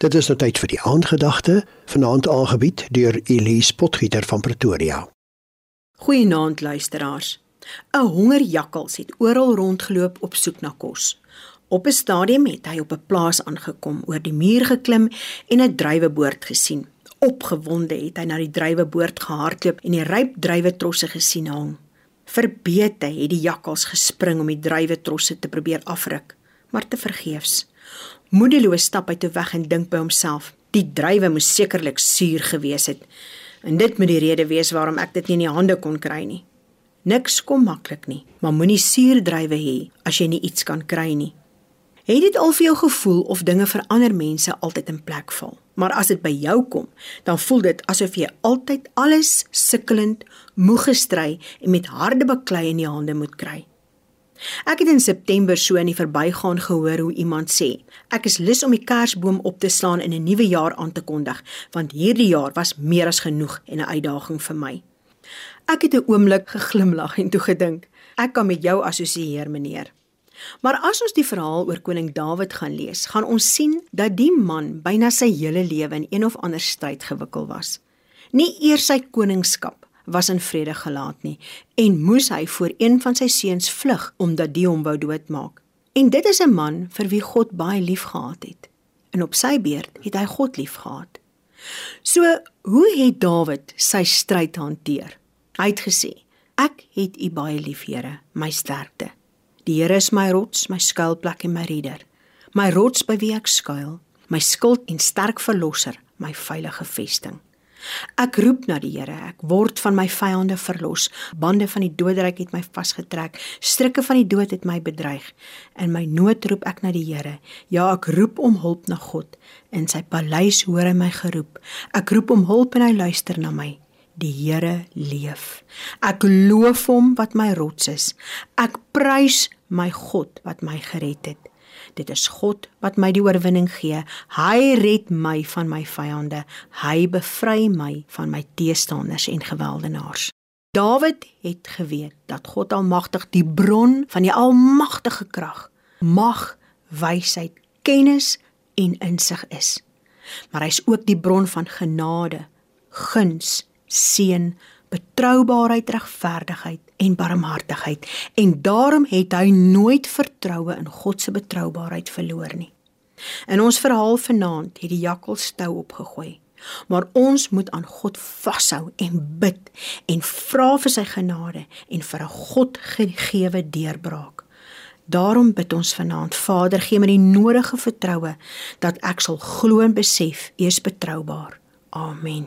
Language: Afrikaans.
Dit is nou tyd vir die aandgedagte, vanaand aangebied deur Elise Potgieter van Pretoria. Goeienaand luisteraars. 'n Hongerjakkals het oral rondgeloop op soek na kos. Op 'n stadium het hy op 'n plaas aangekom, oor die muur geklim en 'n druiweboord gesien. Opgewonde het hy na die druiweboord gehardloop en die ryp druiwetrosse gesien hang. Verbete het die jakkals gespring om die druiwetrosse te probeer afruk, maar te vergeefs. Moedeloos stap hy toe weg en dink by homself: "Die druiwe moes sekerlik suur gewees het." En dit moet die rede wees waarom ek dit nie in die hande kon kry nie. Niks kom maklik nie, maar moenie suurdrywe hê as jy nie iets kan kry nie. Het dit al vir jou gevoel of dinge vir ander mense altyd in plek val? Maar as dit by jou kom, dan voel dit asof jy altyd alles sukkelend, moeg gestry en met harde baklei in die hande moet kry. Ek het in September so in die verbygaan gehoor hoe iemand sê: "Ek is lus om die kersboom op te slaan en 'n nuwe jaar aan te kondig, want hierdie jaar was meer as genoeg en 'n uitdaging vir my." Ek het 'n oomblik geglimlag en toe gedink: "Ek kan met jou assosieer, meneer." Maar as ons die verhaal oor koning Dawid gaan lees, gaan ons sien dat die man byna sy hele lewe in een of ander stryd gewikkel was. Nie eers sy koningskap was in vrede gelaat nie en moes hy voor een van sy seuns vlug omdat die hom wou doodmaak. En dit is 'n man vir wie God baie liefgehad het. En op sy beurt het hy God liefgehad. So, hoe het Dawid sy stryd hanteer? Hy het gesê: "Ek het U baie lief, Here, my sterkte. Die Here is my rots, my skuilplek en my redder, my rots by wie ek skuil, my skild en sterk verlosser, my veilige vesting." Ek roep na die Here. Ek word van my vyande verlos. Bande van die doodryk het my vasgetrek. Strikke van die dood het my bedreig. In my nood roep ek na die Here. Ja, ek roep om hulp na God. In sy paleis hoor hy my geroep. Ek roep om hulp en hy luister na my. Die Here leef. Ek loof hom wat my rots is. Ek prys my God wat my gered het. Dit is God wat my die oorwinning gee. Hy red my van my vyande. Hy bevry my van my teestanders en geweldenaars. Dawid het geweet dat God almagtig die bron van die almagtige krag, mag, wysheid, kennis en insig is. Maar hy's ook die bron van genade, guns, seën, betroubaarheid, regverdigheid en barmhartigheid en daarom het hy nooit vertroue in God se betroubaarheid verloor nie. In ons verhaal vanaand het die jakkals stou opgegooi. Maar ons moet aan God vashou en bid en vra vir sy genade en vir 'n God gegeewe deurbraak. Daarom bid ons vanaand, Vader, gee my die nodige vertroue dat ek sal glo en besef U is betroubaar. Amen.